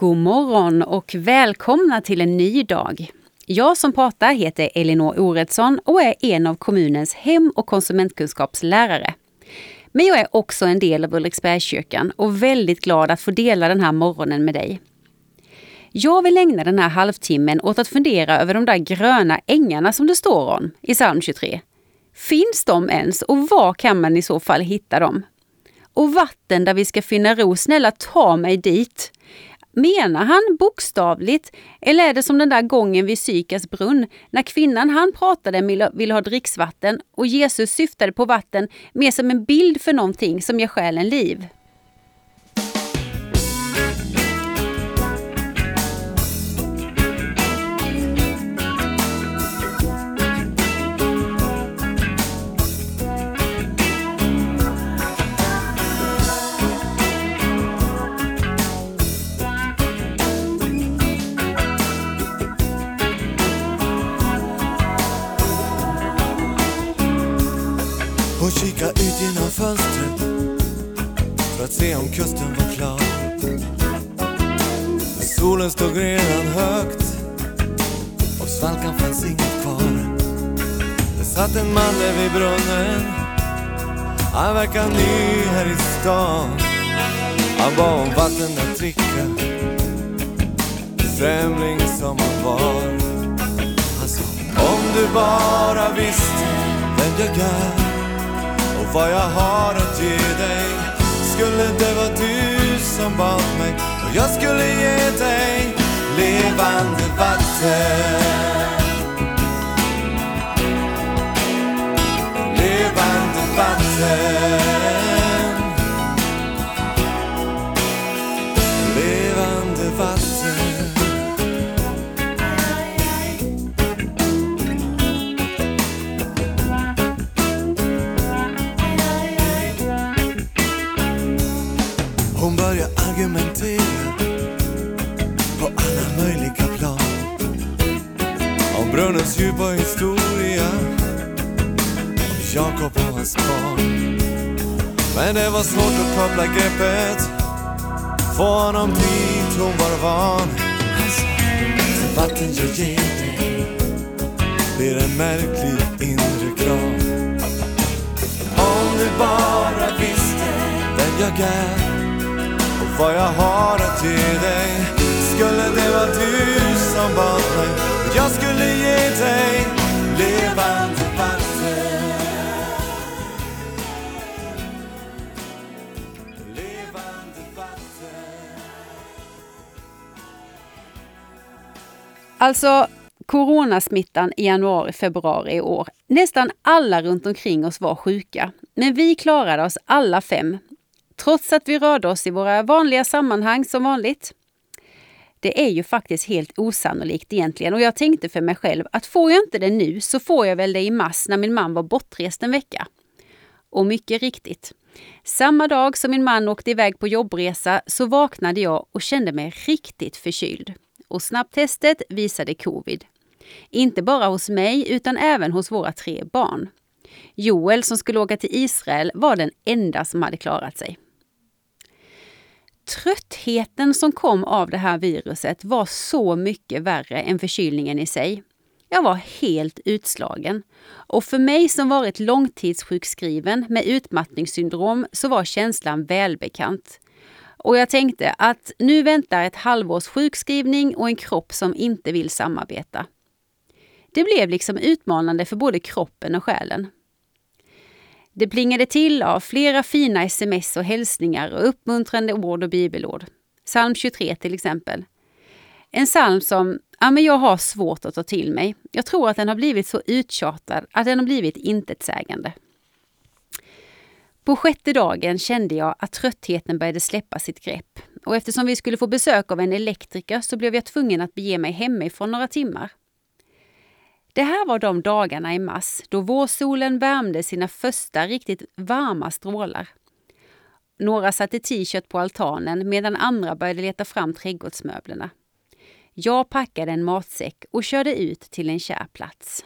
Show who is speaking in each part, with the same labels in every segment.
Speaker 1: God morgon och välkomna till en ny dag. Jag som pratar heter Elinor Oredsson och är en av kommunens hem och konsumentkunskapslärare. Men jag är också en del av Ulriksbergskyrkan och väldigt glad att få dela den här morgonen med dig. Jag vill ägna den här halvtimmen åt att fundera över de där gröna ängarna som det står om i psalm 23. Finns de ens och var kan man i så fall hitta dem? Och vatten där vi ska finna ro, snälla ta mig dit. Menar han bokstavligt eller är det som den där gången vid Sykars brunn när kvinnan han pratade ville ha dricksvatten och Jesus syftade på vatten mer som en bild för någonting som ger själen liv?
Speaker 2: Att se om kusten var klar. Solen stod redan högt och svalkan fanns inget kvar. Det satt en man där vid brunnen, han verkar ny här i stan. Han bad om vatten att dricka, främling som han var. Han sa, om du bara visste vem jag är och vad jag har att ge dig skulle det vara du som bad mig. Och jag skulle ge dig levande vatten. Levande vatten. Brunnens djupa historia. Om Jakob och hans barn. Men det var svårt att koppla greppet. Få honom dit hon var. Van Han sa, "Det vatten jag ger dig Blir en märklig inre krav Om du bara visste vem jag är och vad jag har att ge dig Skulle det vara du som bad mig jag skulle ge dig levande vatten Levande vatten
Speaker 1: Alltså, coronasmittan i januari, februari i år. Nästan alla runt omkring oss var sjuka, men vi klarade oss alla fem. Trots att vi rörde oss i våra vanliga sammanhang som vanligt. Det är ju faktiskt helt osannolikt egentligen och jag tänkte för mig själv att får jag inte det nu så får jag väl det i mars när min man var bortrest en vecka. Och mycket riktigt. Samma dag som min man åkte iväg på jobbresa så vaknade jag och kände mig riktigt förkyld. Och snabbtestet visade covid. Inte bara hos mig utan även hos våra tre barn. Joel som skulle åka till Israel var den enda som hade klarat sig. Tröttheten som kom av det här viruset var så mycket värre än förkylningen i sig. Jag var helt utslagen. Och för mig som varit långtidssjukskriven med utmattningssyndrom så var känslan välbekant. Och jag tänkte att nu väntar ett halvårs sjukskrivning och en kropp som inte vill samarbeta. Det blev liksom utmanande för både kroppen och själen. Det plingade till av flera fina sms och hälsningar och uppmuntrande ord och bibelord. Psalm 23 till exempel. En psalm som ja, men jag har svårt att ta till mig. Jag tror att den har blivit så uttjatad att den har blivit intetsägande. På sjätte dagen kände jag att tröttheten började släppa sitt grepp. Och eftersom vi skulle få besök av en elektriker så blev jag tvungen att bege mig hemifrån några timmar. Det här var de dagarna i mars då vårsolen värmde sina första riktigt varma strålar. Några satte t-shirt på altanen medan andra började leta fram trädgårdsmöblerna. Jag packade en matsäck och körde ut till en kär plats.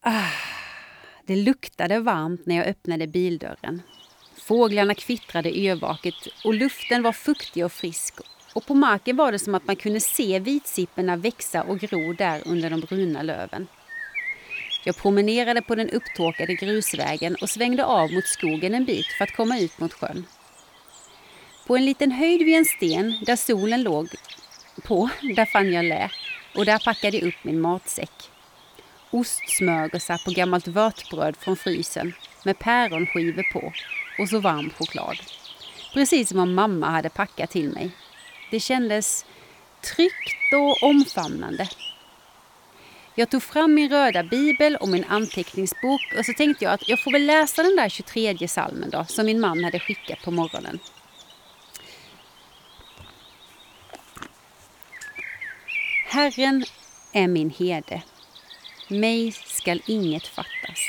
Speaker 1: Ah, det luktade varmt när jag öppnade bildörren. Fåglarna kvittrade yrvaket och luften var fuktig och frisk och på marken var det som att man kunde se vitsipporna växa och gro där under de bruna löven. Jag promenerade på den upptorkade grusvägen och svängde av mot skogen en bit för att komma ut mot sjön. På en liten höjd vid en sten där solen låg på, där fann jag lä och där packade jag upp min matsäck. Ostsmörgåsar på gammalt vörtbröd från frysen med päronskivor på och så varm choklad. Precis som om mamma hade packat till mig. Det kändes tryggt och omfamnande. Jag tog fram min röda bibel och min anteckningsbok och så tänkte jag att jag får väl läsa den där 23 salmen då, som min man hade skickat på morgonen. Herren är min herde. Mig skall inget fattas.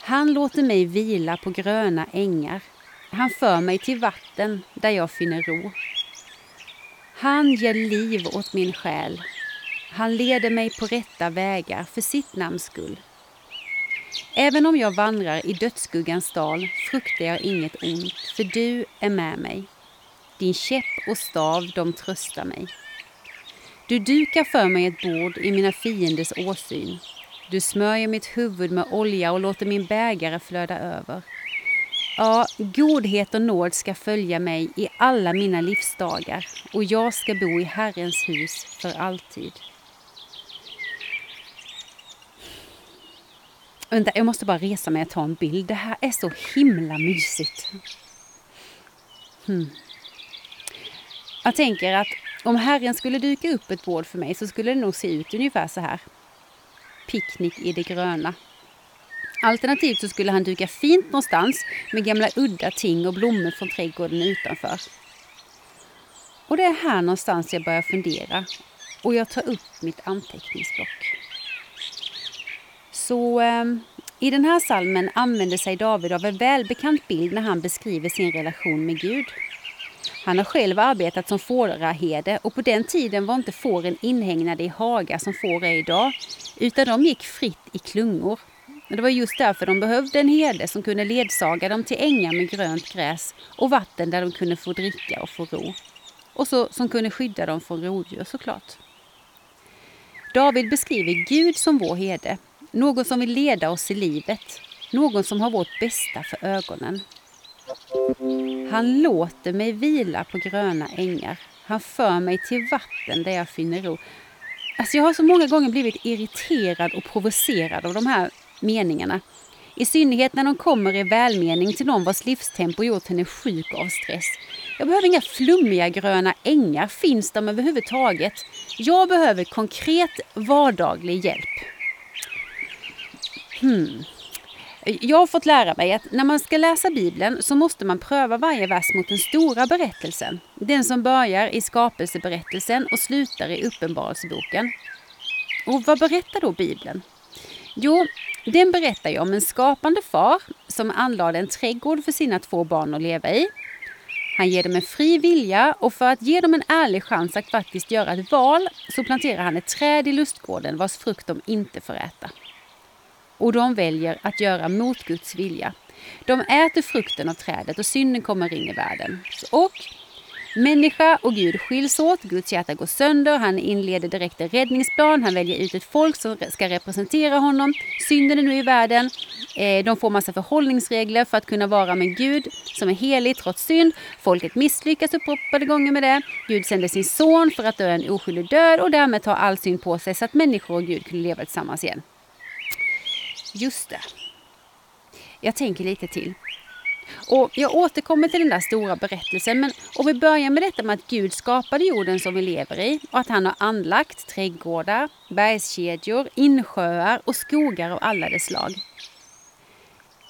Speaker 1: Han låter mig vila på gröna ängar. Han för mig till vatten där jag finner ro. Han ger liv åt min själ. Han leder mig på rätta vägar för sitt namns skull. Även om jag vandrar i dödsskuggans dal fruktar jag inget ont, för du är med mig. Din käpp och stav, de tröstar mig. Du dukar för mig ett bord i mina fienders åsyn. Du smörjer mitt huvud med olja och låter min bägare flöda över. Ja, godhet och nåd ska följa mig i alla mina livsdagar och jag ska bo i Herrens hus för alltid. Vänta, jag måste bara resa mig och ta en bild. Det här är så himla mysigt. Hmm. Jag tänker att om Herren skulle dyka upp ett bord för mig så skulle det nog se ut ungefär så här. Picknick i det gröna. Alternativt så skulle han duka fint någonstans med gamla udda ting och blommor från trädgården utanför. Och det är här någonstans jag börjar fundera och jag tar upp mitt anteckningsblock. Så eh, i den här salmen använder sig David av en välbekant bild när han beskriver sin relation med Gud. Han har själv arbetat som fåraherde och på den tiden var inte fåren inhägnade i hagar som får är idag, utan de gick fritt i klungor. Men Det var just därför de behövde en herde som kunde ledsaga dem till ängar med grönt gräs och vatten där de kunde få dricka och få ro. Och så, som kunde skydda dem från rovdjur såklart. David beskriver Gud som vår herde, någon som vill leda oss i livet, någon som har vårt bästa för ögonen. Han låter mig vila på gröna ängar. Han för mig till vatten där jag finner ro. Alltså jag har så många gånger blivit irriterad och provocerad av de här meningarna. I synnerhet när de kommer i välmening till någon vars livstempo gjort henne sjuk av stress. Jag behöver inga flummiga gröna ängar, finns de överhuvudtaget? Jag behöver konkret vardaglig hjälp. Hmm. Jag har fått lära mig att när man ska läsa Bibeln så måste man pröva varje vers mot den stora berättelsen. Den som börjar i skapelseberättelsen och slutar i Uppenbarelseboken. Och vad berättar då Bibeln? Jo, den berättar ju om en skapande far som anlade en trädgård för sina två barn att leva i. Han ger dem en fri vilja och för att ge dem en ärlig chans att faktiskt göra ett val så planterar han ett träd i lustgården vars frukt de inte får äta och de väljer att göra mot Guds vilja. De äter frukten av trädet och synden kommer in i världen. Och Människa och Gud skiljs åt, Guds hjärta går sönder, han inleder direkt en räddningsplan, han väljer ut ett folk som ska representera honom. Synden är nu i världen, eh, de får massa förhållningsregler för att kunna vara med Gud som är helig trots synd. Folket misslyckas upprepade gånger med det. Gud sänder sin son för att dö en oskyldig död och därmed ta all synd på sig så att människor och Gud kunde leva tillsammans igen. Just det. Jag tänker lite till. Och jag återkommer till den där stora berättelsen, men om vi börjar med detta med att Gud skapade jorden som vi lever i och att han har anlagt trädgårdar, bergskedjor, insjöar och skogar av alla dess slag.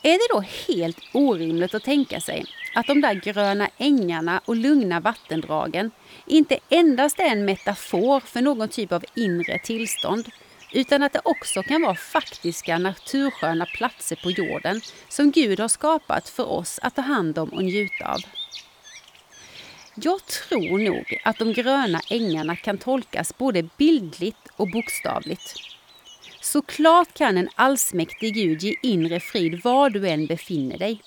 Speaker 1: Är det då helt orimligt att tänka sig att de där gröna ängarna och lugna vattendragen inte endast är en metafor för någon typ av inre tillstånd utan att det också kan vara faktiska natursköna platser på jorden som Gud har skapat för oss att ta hand om och njuta av. Jag tror nog att de gröna ängarna kan tolkas både bildligt och bokstavligt. Såklart kan en allsmäktig Gud ge inre frid var du än befinner dig.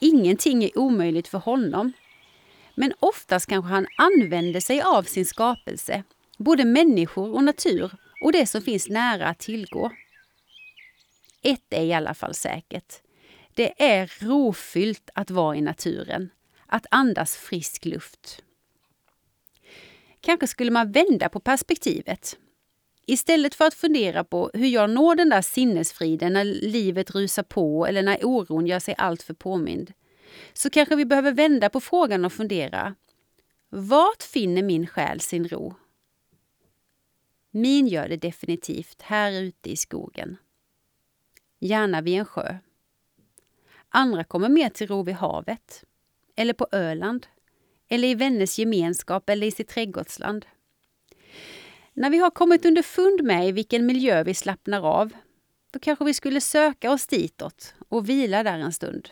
Speaker 1: Ingenting är omöjligt för honom. Men oftast kanske han använder sig av sin skapelse, både människor och natur och det som finns nära att tillgå. Ett är i alla fall säkert. Det är rofyllt att vara i naturen, att andas frisk luft. Kanske skulle man vända på perspektivet. Istället för att fundera på hur jag når den där sinnesfriden när livet rusar på eller när oron gör sig alltför påmind, så kanske vi behöver vända på frågan och fundera. Vart finner min själ sin ro? Min gör det definitivt här ute i skogen. Gärna vid en sjö. Andra kommer mer till ro vid havet. Eller på Öland. Eller i vänners gemenskap eller i sitt trädgårdsland. När vi har kommit underfund med i vilken miljö vi slappnar av, då kanske vi skulle söka oss ditåt och vila där en stund.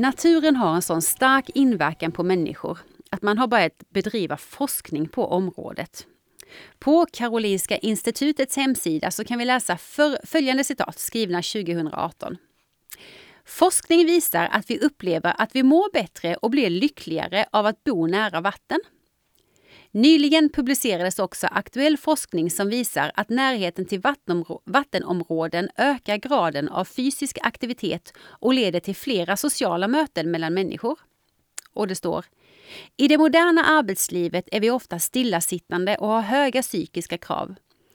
Speaker 1: Naturen har en sån stark inverkan på människor att man har börjat bedriva forskning på området. På Karolinska institutets hemsida så kan vi läsa följande citat skrivna 2018. Forskning visar att vi upplever att vi mår bättre och blir lyckligare av att bo nära vatten. Nyligen publicerades också aktuell forskning som visar att närheten till vattenområden ökar graden av fysisk aktivitet och leder till flera sociala möten mellan människor. Och det står i det moderna arbetslivet är vi ofta stillasittande och har höga psykiska krav.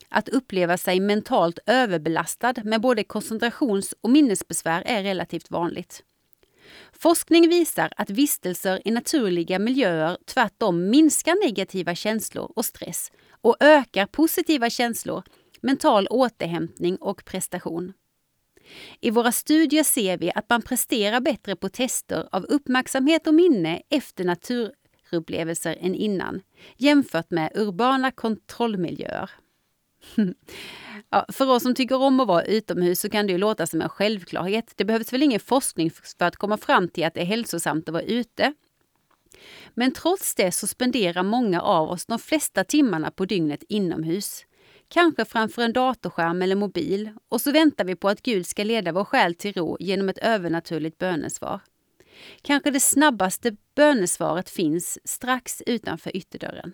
Speaker 1: Att uppleva sig mentalt överbelastad med både koncentrations och minnesbesvär är relativt vanligt. Forskning visar att vistelser i naturliga miljöer tvärtom minskar negativa känslor och stress och ökar positiva känslor, mental återhämtning och prestation. I våra studier ser vi att man presterar bättre på tester av uppmärksamhet och minne efter naturupplevelser än innan, jämfört med urbana kontrollmiljöer. Ja, för oss som tycker om att vara utomhus så kan det ju låta som en självklarhet. Det behövs väl ingen forskning för att komma fram till att det är hälsosamt att vara ute. Men trots det så spenderar många av oss de flesta timmarna på dygnet inomhus. Kanske framför en datorskärm eller mobil och så väntar vi på att Gud ska leda vår själ till ro genom ett övernaturligt bönesvar. Kanske det snabbaste bönesvaret finns strax utanför ytterdörren.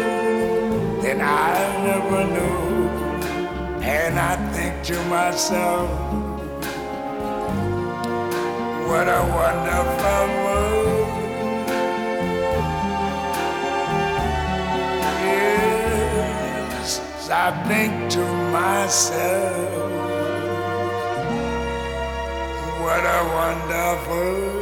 Speaker 1: I never knew. And I think to myself, what a wonderful world. Yes, I think to myself, what a wonderful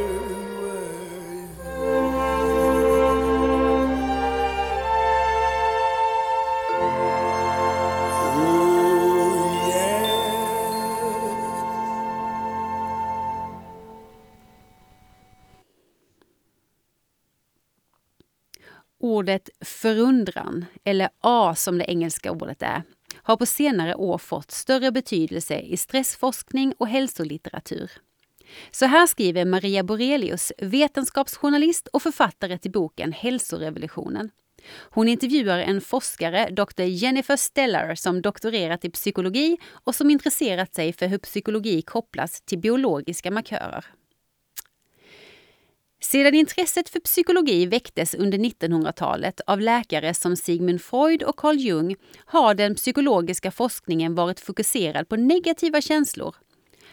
Speaker 1: Ordet förundran, eller A som det engelska ordet är, har på senare år fått större betydelse i stressforskning och hälsolitteratur. Så här skriver Maria Borelius, vetenskapsjournalist och författare till boken Hälsorevolutionen. Hon intervjuar en forskare, Dr. Jennifer Stellar, som doktorerat i psykologi och som intresserat sig för hur psykologi kopplas till biologiska markörer. Sedan intresset för psykologi väcktes under 1900-talet av läkare som Sigmund Freud och Carl Jung har den psykologiska forskningen varit fokuserad på negativa känslor.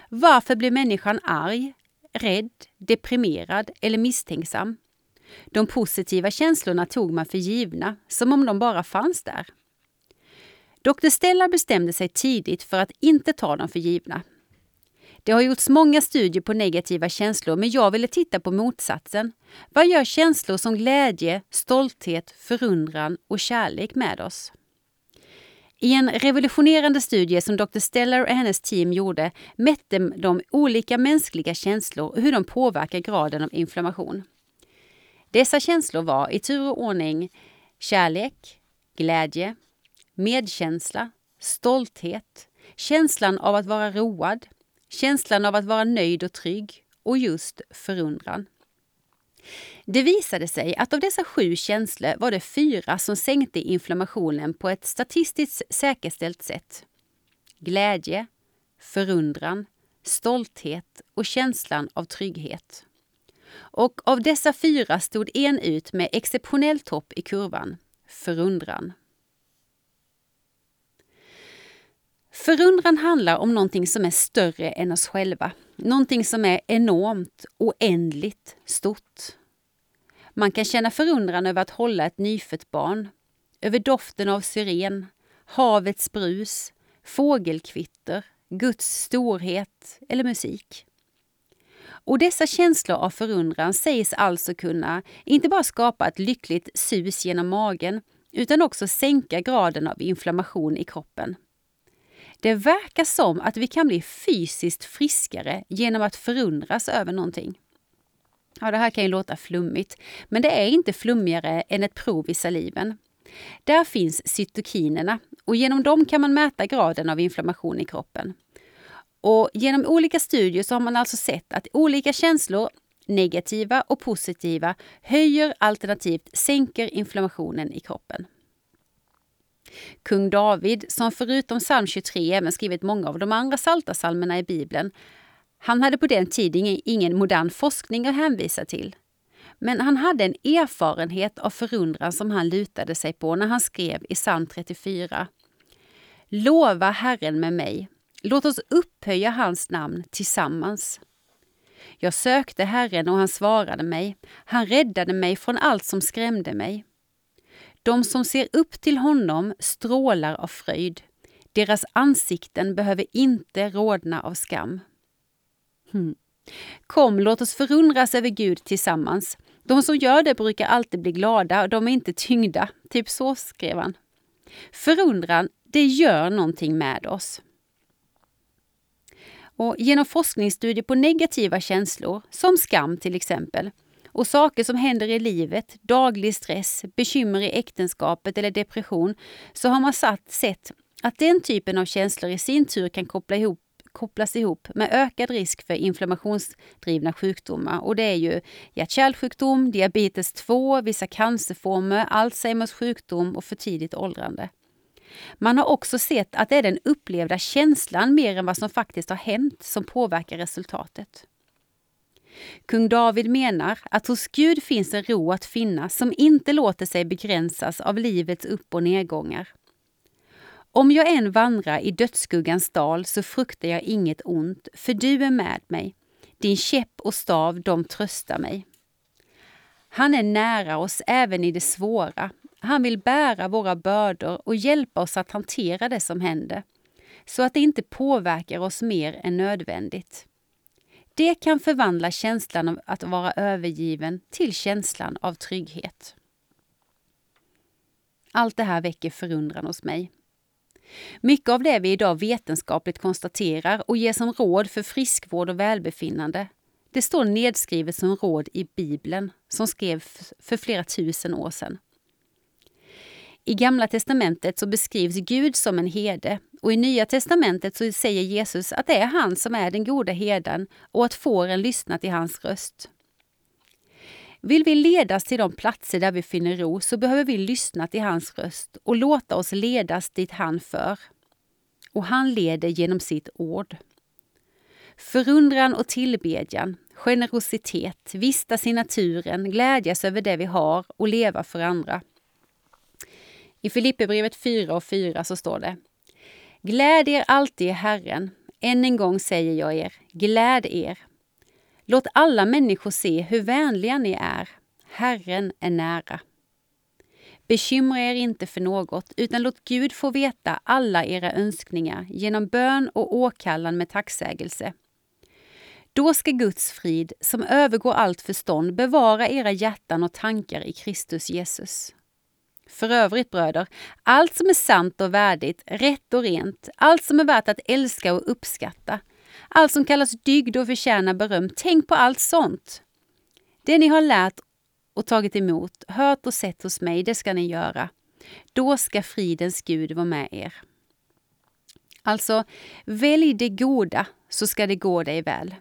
Speaker 1: Varför blir människan arg, rädd, deprimerad eller misstänksam? De positiva känslorna tog man för givna, som om de bara fanns där. Dr. Stella bestämde sig tidigt för att inte ta dem för givna. Det har gjorts många studier på negativa känslor men jag ville titta på motsatsen. Vad gör känslor som glädje, stolthet, förundran och kärlek med oss? I en revolutionerande studie som Dr. Stellar och hennes team gjorde mätte de olika mänskliga känslor och hur de påverkar graden av inflammation. Dessa känslor var i tur och ordning kärlek, glädje, medkänsla, stolthet, känslan av att vara road, känslan av att vara nöjd och trygg och just förundran. Det visade sig att av dessa sju känslor var det fyra som sänkte inflammationen på ett statistiskt säkerställt sätt. Glädje, förundran, stolthet och känslan av trygghet. Och av dessa fyra stod en ut med exceptionell topp i kurvan, förundran. Förundran handlar om någonting som är större än oss själva. Någonting som är enormt, oändligt stort. Man kan känna förundran över att hålla ett nyfött barn, över doften av syren, havets brus, fågelkvitter, Guds storhet eller musik. Och dessa känslor av förundran sägs alltså kunna inte bara skapa ett lyckligt sus genom magen utan också sänka graden av inflammation i kroppen. Det verkar som att vi kan bli fysiskt friskare genom att förundras över någonting. Ja, det här kan ju låta flummigt, men det är inte flummigare än ett prov i saliven. Där finns cytokinerna och genom dem kan man mäta graden av inflammation i kroppen. Och genom olika studier så har man alltså sett att olika känslor, negativa och positiva, höjer alternativt sänker inflammationen i kroppen. Kung David, som förutom psalm 23 även skrivit många av de andra salta salmerna i Bibeln, han hade på den tiden ingen modern forskning att hänvisa till. Men han hade en erfarenhet av förundran som han lutade sig på när han skrev i psalm 34. Lova Herren med mig, låt oss upphöja hans namn tillsammans. Jag sökte Herren och han svarade mig. Han räddade mig från allt som skrämde mig. De som ser upp till honom strålar av fröjd. Deras ansikten behöver inte rodna av skam. Hmm. Kom, låt oss förundras över Gud tillsammans. De som gör det brukar alltid bli glada och de är inte tyngda. Typ så skrev han. Förundran, det gör någonting med oss. Och genom forskningsstudier på negativa känslor, som skam till exempel, och saker som händer i livet, daglig stress, bekymmer i äktenskapet eller depression, så har man satt, sett att den typen av känslor i sin tur kan koppla ihop kopplas ihop med ökad risk för inflammationsdrivna sjukdomar. Och det är ju hjärt-kärlsjukdom, diabetes 2, vissa cancerformer, Alzheimers sjukdom och för tidigt åldrande. Man har också sett att det är den upplevda känslan mer än vad som faktiskt har hänt som påverkar resultatet. Kung David menar att hos Gud finns en ro att finna som inte låter sig begränsas av livets upp och nedgångar. Om jag än vandrar i dödsskuggans dal så fruktar jag inget ont, för du är med mig. Din käpp och stav, de tröstar mig. Han är nära oss även i det svåra. Han vill bära våra bördor och hjälpa oss att hantera det som händer, så att det inte påverkar oss mer än nödvändigt. Det kan förvandla känslan av att vara övergiven till känslan av trygghet. Allt det här väcker förundran hos mig. Mycket av det vi idag vetenskapligt konstaterar och ger som råd för friskvård och välbefinnande, det står nedskrivet som råd i Bibeln som skrevs för flera tusen år sedan. I Gamla testamentet så beskrivs Gud som en herde och i Nya testamentet så säger Jesus att det är han som är den goda herden och att fåren lyssnar till hans röst. Vill vi ledas till de platser där vi finner ro så behöver vi lyssna till hans röst och låta oss ledas dit han för. Och han leder genom sitt ord. Förundran och tillbedjan, generositet, vistas i naturen, glädjas över det vi har och leva för andra. I Filipperbrevet 4 och 4 så står det Gläd er alltid i Herren. Än en gång säger jag er, gläd er. Låt alla människor se hur vänliga ni är. Herren är nära. Bekymra er inte för något, utan låt Gud få veta alla era önskningar genom bön och åkallan med tacksägelse. Då ska Guds frid, som övergår allt förstånd, bevara era hjärtan och tankar i Kristus Jesus. För övrigt bröder, allt som är sant och värdigt, rätt och rent, allt som är värt att älska och uppskatta, allt som kallas dygd och förtjänar beröm, tänk på allt sånt. Det ni har lärt och tagit emot, hört och sett hos mig, det ska ni göra. Då ska fridens Gud vara med er. Alltså, välj det goda så ska det gå dig väl.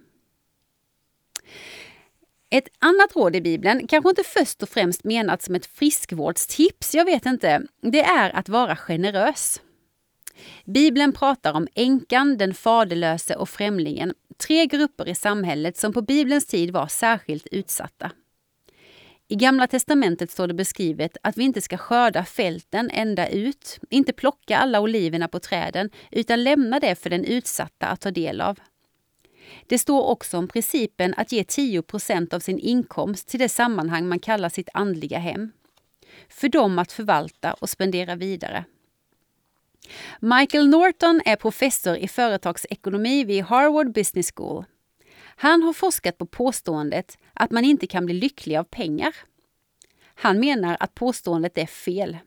Speaker 1: Ett annat råd i Bibeln, kanske inte först och främst menat som ett friskvårdstips, jag vet inte, det är att vara generös. Bibeln pratar om änkan, den faderlöse och främlingen, tre grupper i samhället som på Bibelns tid var särskilt utsatta. I Gamla testamentet står det beskrivet att vi inte ska skörda fälten ända ut, inte plocka alla oliverna på träden, utan lämna det för den utsatta att ta del av. Det står också om principen att ge 10% av sin inkomst till det sammanhang man kallar sitt andliga hem. För dem att förvalta och spendera vidare. Michael Norton är professor i företagsekonomi vid Harvard Business School. Han har forskat på påståendet att man inte kan bli lycklig av pengar. Han menar att påståendet är fel.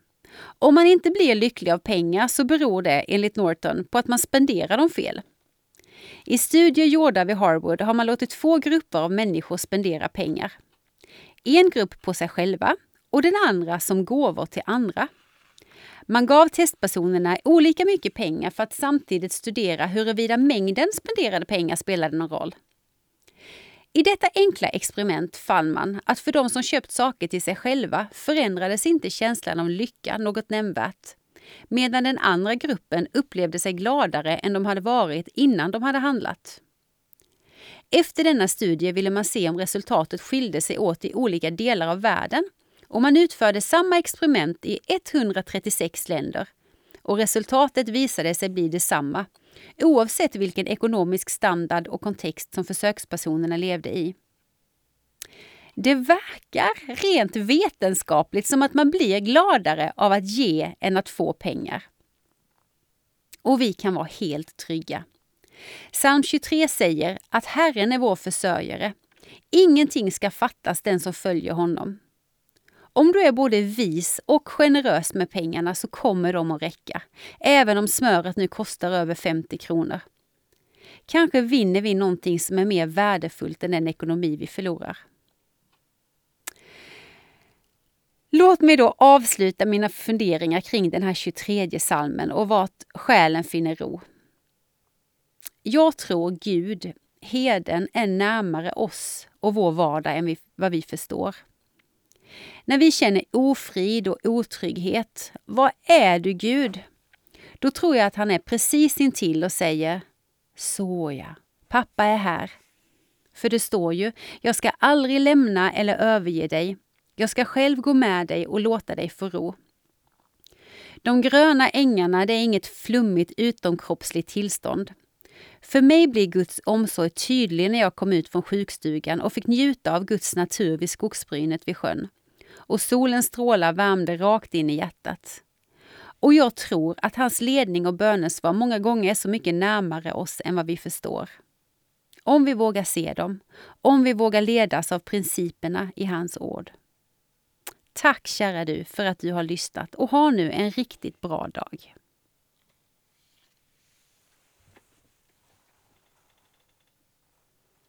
Speaker 1: Om man inte blir lycklig av pengar så beror det enligt Norton på att man spenderar dem fel. I studier gjorda vid Harvard har man låtit två grupper av människor spendera pengar. En grupp på sig själva och den andra som gåvor till andra. Man gav testpersonerna olika mycket pengar för att samtidigt studera huruvida mängden spenderade pengar spelade någon roll. I detta enkla experiment fann man att för de som köpt saker till sig själva förändrades inte känslan av lycka något nämnvärt medan den andra gruppen upplevde sig gladare än de hade varit innan de hade handlat. Efter denna studie ville man se om resultatet skilde sig åt i olika delar av världen och man utförde samma experiment i 136 länder. Och resultatet visade sig bli detsamma, oavsett vilken ekonomisk standard och kontext som försökspersonerna levde i. Det verkar rent vetenskapligt som att man blir gladare av att ge än att få pengar. Och vi kan vara helt trygga. Psalm 23 säger att Herren är vår försörjare. Ingenting ska fattas den som följer honom. Om du är både vis och generös med pengarna så kommer de att räcka, även om smöret nu kostar över 50 kronor. Kanske vinner vi någonting som är mer värdefullt än den ekonomi vi förlorar. Låt mig då avsluta mina funderingar kring den här 23 salmen och vart själen finner ro. Jag tror Gud, heden, är närmare oss och vår vardag än vad vi förstår. När vi känner ofrid och otrygghet, vad är du Gud? Då tror jag att han är precis intill och säger ”Såja, pappa är här. För det står ju, jag ska aldrig lämna eller överge dig. Jag ska själv gå med dig och låta dig få ro. De gröna ängarna det är inget flummigt utomkroppsligt tillstånd. För mig blir Guds omsorg tydlig när jag kom ut från sjukstugan och fick njuta av Guds natur vid skogsbrynet vid sjön. Och solens strålar värmde rakt in i hjärtat. Och jag tror att hans ledning och bönesvar många gånger är så mycket närmare oss än vad vi förstår. Om vi vågar se dem, om vi vågar ledas av principerna i hans ord. Tack kära du för att du har lyssnat och ha nu en riktigt bra dag.